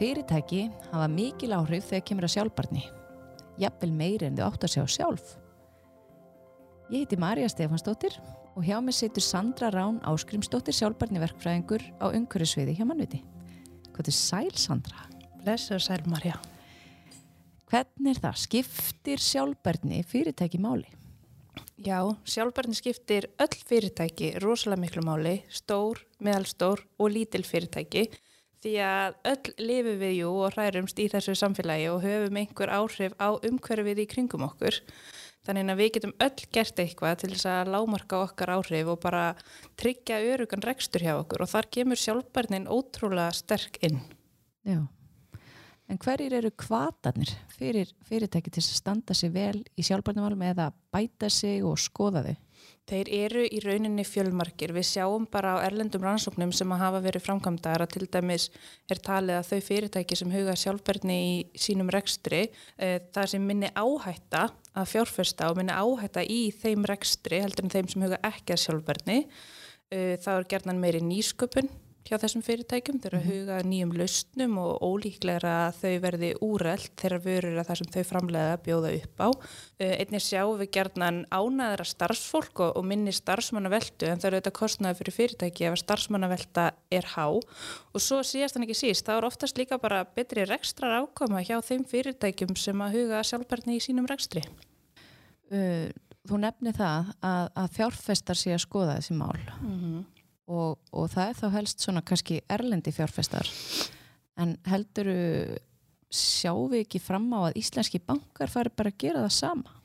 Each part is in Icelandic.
Fyrirtæki hafa mikil áhrif þegar kemur að sjálfbarni. Jafnvel meiri en þau átt að sjá sjálf. Ég heiti Marja Stefansdóttir og hjá mig situr Sandra Rán Áskrimsdóttir sjálfbarni verkfræðingur á umhverjusviði hjá mannviti. Hvað er sæl Sandra? Blessuð sæl Marja. Hvernig er það? Skiptir sjálfbarni fyrirtæki máli? Já, sjálfbarni skiptir öll fyrirtæki rosalega miklu máli, stór, meðalstór og lítil fyrirtæki því að öll lifum við jú og hærumst í þessu samfélagi og höfum einhver áhrif á umhverfið í kringum okkur. Þannig að við getum öll gert eitthvað til þess að lámarka okkar áhrif og bara tryggja örugan rekstur hjá okkur og þar kemur sjálfbarnin ótrúlega sterk inn. Já. En hverjir eru kvatanir fyrir fyrirtæki til að standa sig vel í sjálfbarnumálum eða bæta sig og skoða þau? Þeir eru í rauninni fjölmarkir. Við sjáum bara á erlendum rannsóknum sem að hafa verið framkvæmdara til dæmis er talið að þau fyrirtæki sem huga sjálfbarni í sínum rekstri e, það sem minni áhætta að fjárfesta og minni áhætta í þeim rekstri heldur en þeim sem huga ekki að sjálfbarni e, þá er gerðan meiri nýsköpun hjá þessum fyrirtækjum, þeir eru að mhm. huga nýjum lausnum og ólíklega að þau verði úreld þegar vörur að það sem þau framlega bjóða upp á. Eh, einnig sjáum við gerðnan ánaðra starfsfólk og, minni starfsmannaveldu en það eru þetta kostnaði fyrir fyrirtæki ef að starfsmannavelda er há og svo síðast en ekki síst, þá er oftast líka bara betri rekstrar ákoma hjá þeim fyrirtækjum sem að huga sjálfbarni í sínum rekstri. Uh, þú nefni það að, að fjárfestar sé að skoða þessi mál. Mm -hmm og, og það er þá helst svona kannski erlendi fjárfestar en heldur sjáum við ekki fram á að íslenski bankar fari bara að gera það sama?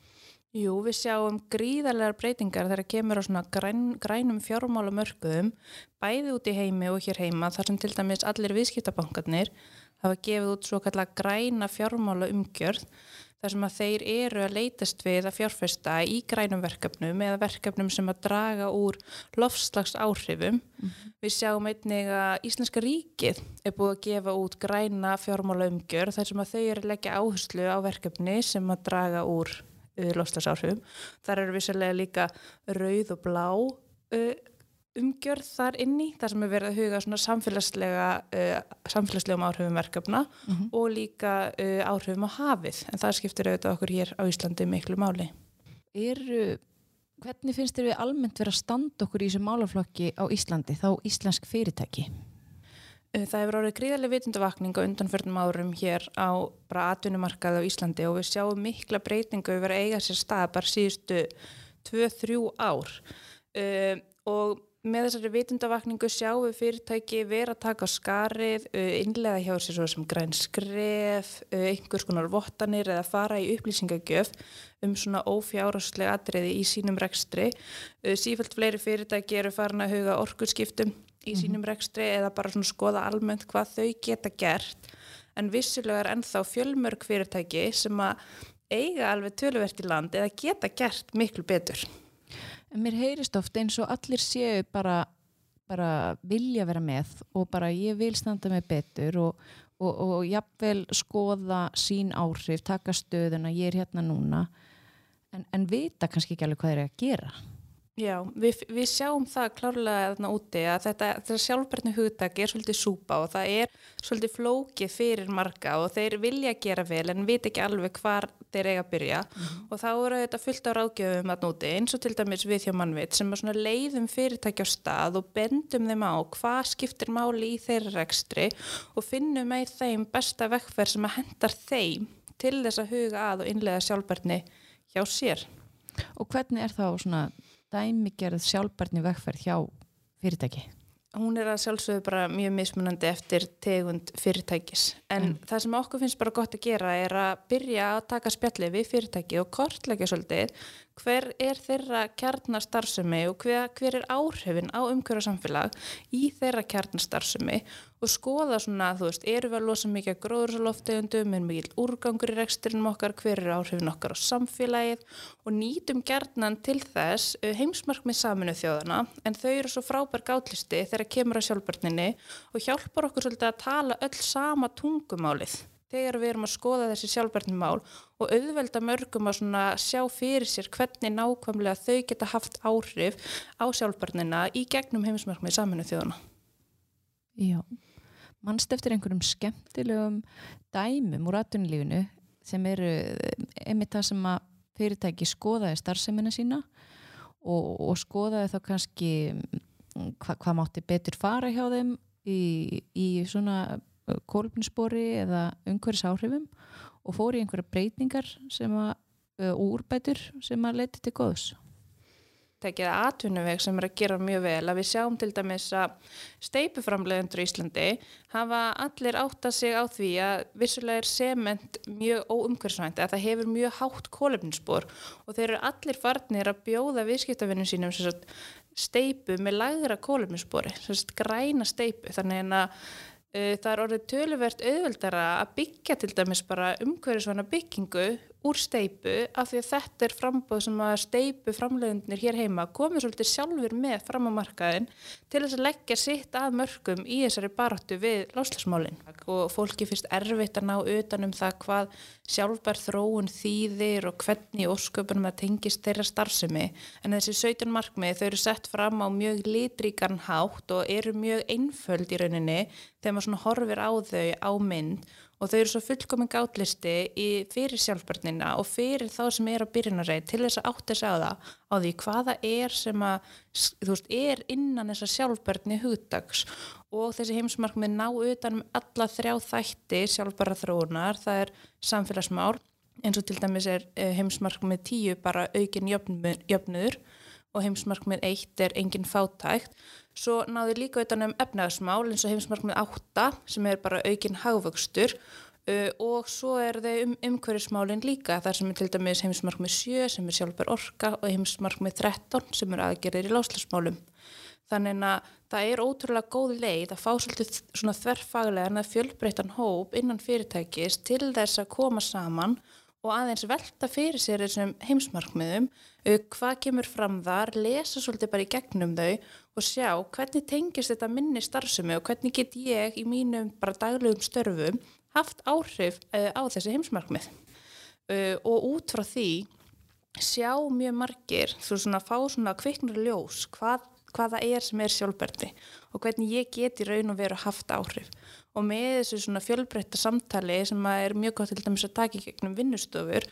Jú, við sjáum gríðarlegar breytingar þegar kemur á svona græn, grænum fjármálamörkuðum bæði út í heimi og hér heima þar sem til dæmis allir viðskiptabankarnir hafa gefið út svo kallar græna fjármála umgjörð þar sem að þeir eru að leytast við að fjárfesta í grænum verkefnum eða verkefnum sem að draga úr lofslags áhrifum. Mm -hmm. Við sjáum einnig að Íslenska ríkið er búið að gefa út græna fjármála umgjör þar sem að þau eru að leggja áherslu á verkefni sem að draga úr uh, lofslags áhrifum. Þar eru vissilega líka rauð og blá uh, umgjörð þar inni þar sem er verið að huga svona samfélagslega uh, samfélagslegum áhrifum verkefna mm -hmm. og líka uh, áhrifum á hafið en það skiptir auðvitað okkur hér á Íslandi miklu máli. Er, hvernig finnst þér við almennt verið að standa okkur í þessu málaflokki á Íslandi þá íslensk fyrirtæki? Uh, það hefur árið gríðarlega vitundavakning á undanförnum árum hér á bara atvinnumarkaði á Íslandi og við sjáum mikla breytingu verið að eiga sér stað bara síðustu 2-3 ár uh, og með þessari vitundavakningu sjáum við fyrirtæki vera að taka skarið, innlega hjá sér svo sem græn skref, einhvers konar vottanir eða fara í upplýsingagjöf um svona ófjárháslega atriði í sínum rekstri. Sífælt fleiri fyrirtæki eru farin að huga orkurskiptum í mhm. sínum rekstri eða bara svona skoða almennt hvað þau geta gert en vissulega er ennþá fjölmörg fyrirtæki sem að eiga alveg tölverkt í land eða geta gert miklu betur en mér heyrist oft eins og allir séu bara, bara vilja vera með og bara ég vil standa með betur og, og, og jafnvel skoða sín áhrif, taka stöðuna, ég er hérna núna. En, en vita kannski ekki alveg hvað þeir eru að gera Já, við, við sjáum það klárlega þarna úti að þetta, þetta sjálfbarni hugdagi er svolítið súpa og það er svolítið flókið fyrir marga og þeir vilja gera vel en veit ekki alveg hvar þeir eiga að byrja mm og þá eru þetta fullt á ráðgjöfum þarna úti eins og til dæmis við hjá mannveit sem er svona leiðum fyrirtækja á stað og bendum þeim á hvað skiptir máli í þeirra rekstri og finnum með þeim besta vekkferð sem að hendar þeim til þess að huga að og innlega sjálfbarni hjá sér. Og hvernig er þá svona dæmigerð sjálfbarni vegferð hjá fyrirtæki? Hún er að sjálfsögðu bara mjög mismunandi eftir tegund fyrirtækis en mm. það sem okkur finnst bara gott að gera er að byrja að taka spjalli við fyrirtæki og kortleggja svolítið hver er þeirra kjarnastarsumi og hver, hver er áhrifin á umhverjarsamfélag í þeirra kjarnastarsumi og skoða svona, þú veist, eru við að losa mikið gróðursaloftegundum, er mikið úrgangur í reksturinnum okkar, hver er áhrifin okkar á samfélagið og nýtum gerðnan til þess uh, heimsmarkmið saminu þjóðana en þau eru svo frábær gátlisti þegar kemur að sjálfbarninni og hjálpar okkur svolítið að tala öll sama tungumálið þegar við erum að skoða þessi sjálfbærnum mál og auðvelda mörgum að sjá fyrir sér hvernig nákvæmlega þau geta haft áhrif á sjálfbærnina í gegnum heimismarkmið saminu þjóðana. Já, mannst eftir einhverjum skemmtilegum dæmum úr atvinnulífinu sem eru einmitt það sem að fyrirtæki skoðaði starfseminna sína og, og skoðaði þá kannski mm, hva, hvað mátti betur fara hjá þeim í, í svona kólpinspori eða umhverjus áhrifum og fór í einhverja breytingar sem að, úrbætur sem að leti til góðs tekið atvinnuveg sem er að gera mjög vel. Að við sjáum til dæmis að steipuframlegendur í Íslandi hafa allir átta sig á því að vissulega er sement mjög óumhverfsvænt að það hefur mjög hátt kólefninsbor og þeir eru allir farnir að bjóða viðskiptavinnum sínum steipu með lagra kólefninsbori, græna steipu. Þannig að uh, það er orðið töluvert auðveldara að byggja til dæmis bara umhverfisvæna byggingu úr steipu af því að þetta er frambóð sem að steipu framleiðunir hér heima komið svolítið sjálfur með fram á markaðin til þess að leggja sitt að mörgum í þessari baráttu við láslasmálinn og fólki finnst erfitt að ná utanum það hvað sjálfbær þróun þýðir og hvernig ósköpunum að tengist þeirra starfsemi. En þessi 17 markmið þau eru sett fram á mjög litríkan hátt og eru mjög einföld í rauninni þegar maður horfir á þau á mynd og þau eru svo fullkominn gátlisti í, fyrir sjálfbörnina og fyrir þá sem er á byrjunarreit til þess að átt þess að það á því hvaða er sem að þú veist, er innan þessa sjálfbörni hugdags og þessi heimsmarkmið ná utanum alla þrjá þætti sjálfbara þróunar, það er samfélagsmál eins og til dæmis er eh, heimsmarkmið tíu bara aukin jöfnur og heimsmarkmið eitt er engin fátækt Svo náðu líka utan um efnaðsmál eins og heimsmarkmið 8 sem er bara aukin hagvöxtur uh, og svo er þau um umhverjusmálinn líka þar sem er til dæmis heimsmarkmið 7 sem er sjálfbar orka og heimsmarkmið 13 sem er aðgerðir í láslasmálum. Þannig að það er ótrúlega góð leið að fá svolítið svona þverfaglega en að fjölbreytan hóp innan fyrirtækis til þess að koma saman og aðeins velta fyrir sér þessum heimsmarkmiðum, hvað kemur fram þar, lesa svolítið bara í gegnum þau og sjá hvernig tengist þetta minni starfsemi og hvernig get ég í mínum bara daglegum störfum haft áhrif uh, á þessi heimsmarkmið. Uh, og út frá því sjá mjög margir þú svona fá svona kviknur ljós hvað, hvaða er sem er sjálfberði og hvernig ég get í raun og veru haft áhrif og með þessu svona fjölbreytta samtali sem er mjög gott til dæmis að taka í gegnum vinnustofur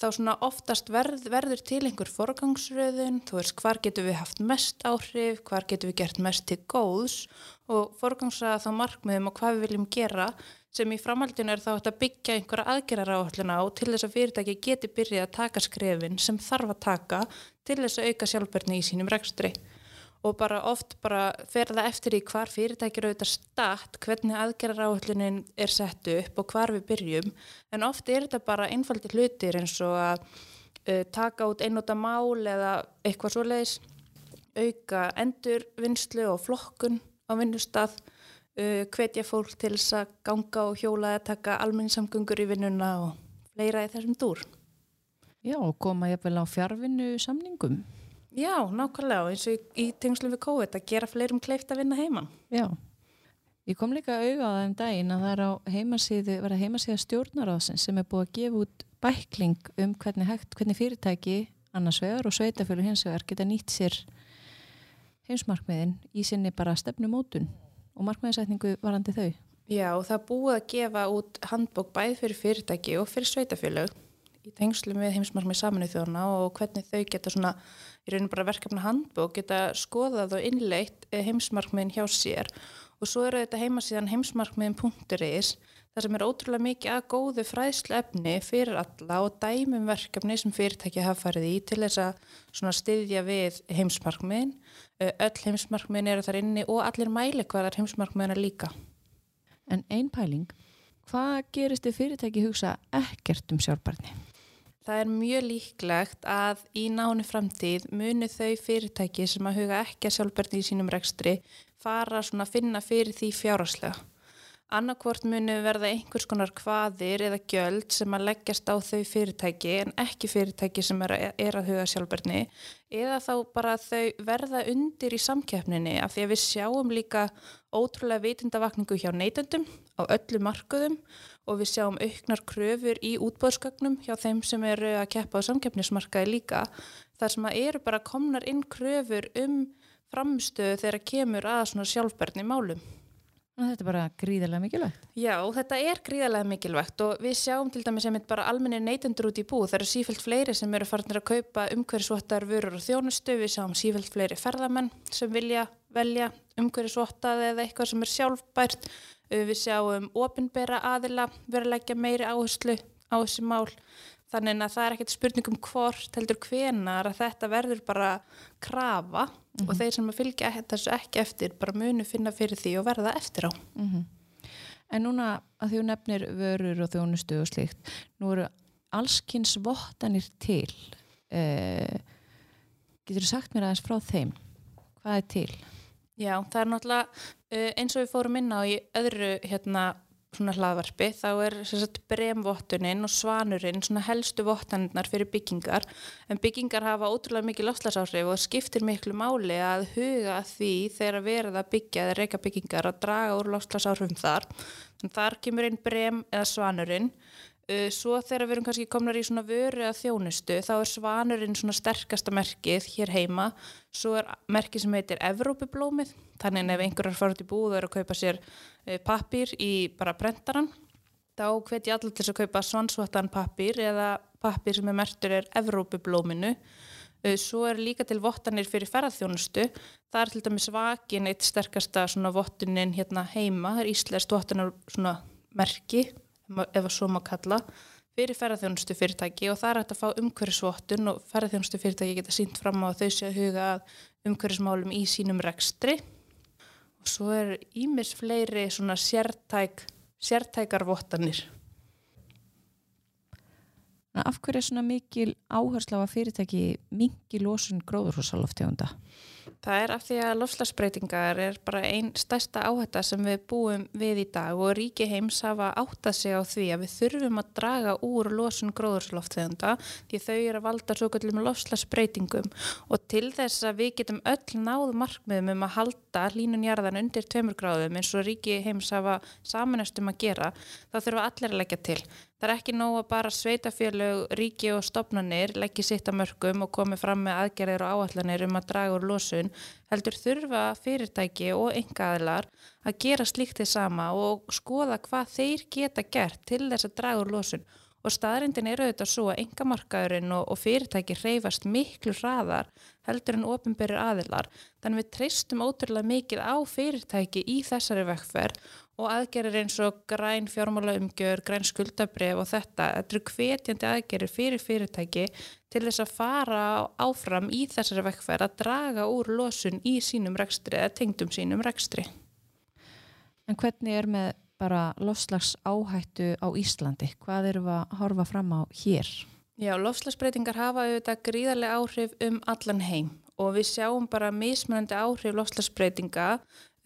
þá svona oftast verð, verður til einhver forgangsröðun, þú veist hvar getur við haft mest áhrif, hvar getur við gert mest til góðs? Og forgangsraða þá markmiðum og hvað við viljum gera sem í framhaldinu er þá að byggja einhverja aðgerara áhullina á til þess að fyrirtæki geti byrjað að taka skrefin sem þarf að taka til þess að auka sjálfberðni í sínum rekstri og bara oft bara fer það eftir í hvar fyrirtækir auðvitað statt, hvernig aðgerrar áhullunin er sett upp og hvar við byrjum. En oft er þetta bara einfaldir hlutir eins og að uh, taka út einnóta mál eða eitthvað svo leiðis auka endurvinnslu og flokkun á vinnustaf uh, hvetja fólk til þess að ganga og hjóla að taka almenningssamgöngur í vinnuna og fleira í þessum dúr. Já, og koma ég vel á fjárvinnu samningum Já, nákvæmlega eins og í, í tengslum við COVID að gera fleirum kleift að vinna heimann. Já, ég kom líka auðvitað á þeim daginn að það er á heimasíðu, verða heimasíða stjórnaráðsins sem er búið að gefa út bækling um hvernig, hægt, hvernig fyrirtæki annars vegar og sveitafjölu hins vegar geta nýtt sér heimsmarkmiðin í sinni bara stefnumótun og markmiðinsætningu varandi þau. Já, það búið að gefa út handbók bæð fyrir fyrirtæki og fyrir sveitafjölu í tengslum við heimsmarkmið saminuð þjóna og hvernig þau geta svona í rauninu bara verkefna handbók geta skoðað og innleitt eh, heimsmarkmiðin hjá sér. Og svo eru þetta heimasíðan heimsmarkmiðin.is þar sem er ótrúlega mikið að góðu fræðslu efni fyrir alla og dæmum verkefni sem fyrirtæki hafa farið í til þess að styðja við heimsmarkmiðin. Eh, öll heimsmarkmiðin eru þar inni og allir mælikvarðar heimsmarkmiðina líka. En einn pæling hvað gerist þið fyrirtæki hugsa ekkert um sjálfbarni? Það er mjög líklegt að í nánu framtíð muni þau fyrirtæki sem að huga ekki að sjálfberðni í sínum rekstri fara svona að finna fyrir því fjáraslega. Annarkvort muni verða einhvers konar hvaðir eða gjöld sem að leggjast á þau fyrirtæki en ekki fyrirtæki sem er að, er að huga sjálfberðni eða þá bara þau verða undir í samkeppninni af því að við sjáum líka ótrúlega vitundavakningu hjá neytendum á öllu markuðum og við sjáum auknar kröfur í útbóðsgagnum hjá þeim sem eru að keppa á samkeppnismarkaði líka þar sem að eru bara komnar inn kröfur um framstöðu þegar kemur að svona sjálfbærni málum. Þetta er bara gríðarlega mikilvægt. Já, þetta er gríðarlega mikilvægt og við sjáum til dæmis einmitt bara almennir neytendur út í bú. Það eru sífælt fleiri sem eru farinir að kaupa umhverjusvottar vörur og þjónustu. Við sjáum sífælt fleiri ferðamenn sem vilja velja umhverjusvottað eða eitthvað sem er sjálfbært. Við sjáum opinbera aðila vera að leggja meiri áherslu á þessi mál. Þannig að það er ekkert spurning um hvort heldur hvenar að þetta verður bara krafa og þeir sem að fylgja þessu ekki eftir bara munu finna fyrir því og verða eftir á. En núna að þú nefnir vörur og þjónustu og slíkt, nú eru allskins vottanir til. Uh, getur þú sagt mér aðeins frá þeim? Hvað er til? Já, það er náttúrulega uh, eins og við fórum inn á í öðru hérna svona hlaðvarpi, þá er sem sagt bremvottunin og svanurinn svona helstu vottanirnar fyrir byggingar. En byggingar hafa ótrúlega mikið lofslagsáhrif og skiptir miklu máli að huga að því þegar verða að byggja eða reyka byggingar að draga úr lofslagsáhrifum þar. Þannig þar kemur inn brem eða svanurinn Svo þegar við erum kannski komnar í svona vöru að þjónustu þá er svanurinn svona sterkasta merkið hér heima. Svo er merkið sem heitir Evrópublómið. Þannig en ef einhverjar fara út í búð og eru að kaupa sér uh, pappír í bara brentaran þá hvet ég allir til að kaupa svansvottan pappír eða pappír sem er mertur er Evrópublóminu. Uh, Svo er líka til vottanir fyrir ferðarþjónustu. Það er til dæmis vakin eitt sterkasta svona vottunin hérna heima. Það er íslenskt vottunar svona merki ef að svo má kalla, fyrir ferðarþjónustu fyrirtæki og það er að fá umhverfisvottun og ferðarþjónustu fyrirtæki geta sínt fram á þau sé að huga umhverfismálum í sínum rekstri og svo er ímis fleiri svona sértæk, sértækar vottanir. Af hverju er svona mikil áherslu á að fyrirtæki mingi losun gróðurhúsaloftegunda? Það er af því að lofslagsbreytingar er bara einn stærsta áhætta sem við búum við í dag og ríki heims hafa áttað sig á því að við þurfum að draga úr losun gróðursloftegunda því þau eru að valda svo kallum lofslagsbreytingum og til þess að við getum öll náð markmiðum um að halda hlínunjarðan undir tveimur gráðum eins og ríki heims hafa samanast um að gera, þá þurfa allir að leggja til. Það er ekki nóg að bara sveitafélög, ríki og stopnarnir leggja sitt að mörgum og komi fram með aðgerðir og áallanir um að draga úr losun, heldur þurfa fyrirtæki og engaðilar að gera slíkt þið sama og skoða hvað þeir geta gert til þess að draga úr losun. Og staðrindin eru auðvitað svo að engamarkaðurinn og, og fyrirtæki reyfast miklu hraðar heldur en ofinberir aðilar. Þannig við treystum ótrúlega mikið á fyrirtæki í þessari vekkferð og aðgerir eins og græn fjármála umgjör, græn skuldabref og þetta. Þetta eru hvetjandi aðgerir fyrir fyrirtæki til þess að fara áfram í þessari vekkferð að draga úr losun í sínum rekstri eða tengdum sínum rekstri. En hvernig er með bara lofslags áhættu á Íslandi? Hvað eru að horfa fram á hér? Já, lofslagsbreytingar hafa auðvitað gríðarlega áhrif um allan heim og við sjáum bara mismunandi áhrif lofslagsbreytinga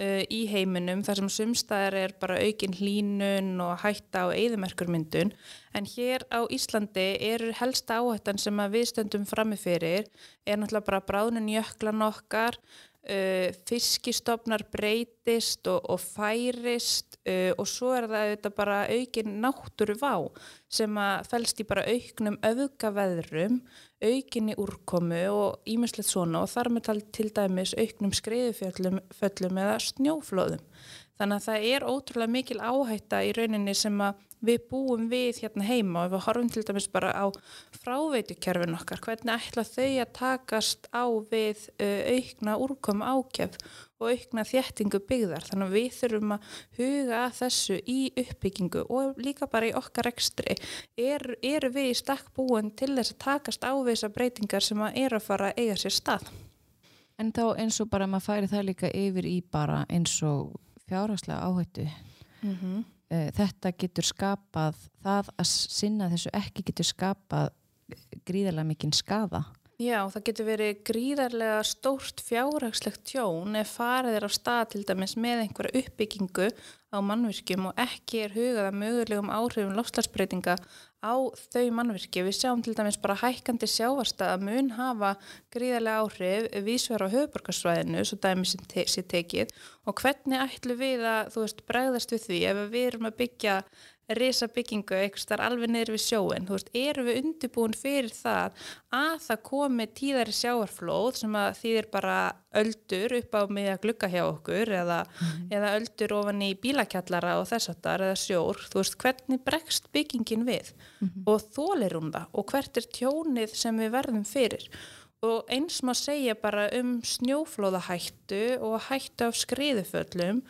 uh, í heiminum þar sem sumstaðar er bara aukin hlínun og hætta á eðimerkurmyndun en hér á Íslandi er helsta áhættan sem við stöndum framifyrir er náttúrulega bara bráðnun jöklan okkar Uh, fiskistofnar breytist og, og færist uh, og svo er það auðvitað bara aukin náttúru vá sem að fælst í bara auknum öfgaveðrum, aukinni úrkomu og ímislegt svona og þar með tal til dæmis auknum skreiðuföllum eða snjóflóðum. Þannig að það er ótrúlega mikil áhætta í rauninni sem að við búum við hérna heima og við horfum til dæmis bara á fráveitukerfin okkar, hvernig ætla þau að takast á við uh, aukna úrkomu ákjaf og aukna þéttingu byggðar. Þannig að við þurfum að huga þessu í uppbyggingu og líka bara í okkar ekstri. Eru er við í stakk búin til þess að takast á við þessar breytingar sem að er að fara að eiga sér stað? En þá eins og bara maður færi það líka yfir í bara eins og fjárhagslega áhættu. Mm -hmm. Þetta getur skapað, það að sinna þessu ekki getur skapað gríðarlega mikinn skaða. Já, það getur verið gríðarlega stórt fjárhagslegt tjón ef farið er á stað til dæmis með einhverja uppbyggingu á mannvirkjum og ekki er hugað að mögulegum áhrifum lofslagsbreytinga á þau mannvirki. Við sjáum til dæmis bara hækkandi sjávarsta að mun hafa gríðarlega áhrif vísverð á höfuborgarsvæðinu, svo dæmis sem te sé tekið og hvernig ætlum við að, þú veist, bregðast við því ef við erum að byggja risa byggingu eitthvað alveg niður við sjóin, þú veist, eru við undirbúin fyrir það að það komi tíðari sjáarflóð sem að þýðir bara öldur upp á mig að glugga hjá okkur eða, eða öldur ofan í bílakjallara og þess aftar eða sjór, þú veist, hvernig bregst byggingin við? Og þólir hún það? Og hvert er tjónið sem við verðum fyrir? Og eins má segja bara um snjóflóðahættu og hættu af skriðuföllum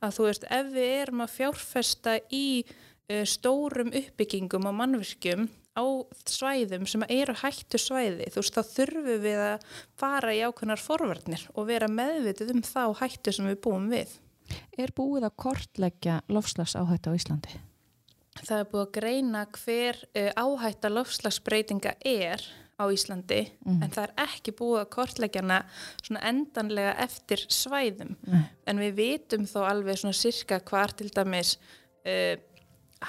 að þú veist ef við erum að fjárfesta í stórum uppbyggingum og mannvirkjum á svæðum sem eru hættu svæði þú veist þá þurfum við að fara í ákveðnar forvarnir og vera meðvitið um þá hættu sem við búum við Er búið að kortleggja lofslagsáhættu á Íslandi? Það er búið að greina hver uh, áhætta lofslagsbreytinga er á Íslandi en það er ekki búið að kortleggjana svona endanlega eftir svæðum Nei. en við vitum þó alveg svona sirka hvar til dæmis uh,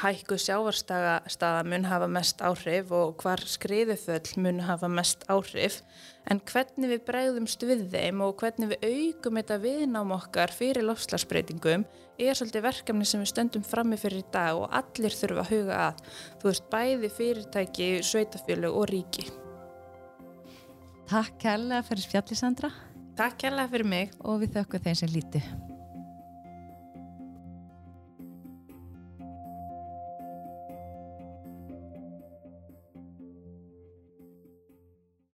hækku sjávarstaða mun hafa mest áhrif og hvar skriðuföll mun hafa mest áhrif. En hvernig við bregðumst við þeim og hvernig við aukum þetta viðnám okkar fyrir lofslagsbreytingum er svolítið verkefni sem við stöndum frammi fyrir í dag og allir þurfa að huga að. Þú veist bæði fyrirtæki, sveitafjölu og ríki. Takk kærlega fyrir spjalli Sandra. Takk kærlega fyrir mig. Og við þökkum þeim sem líti.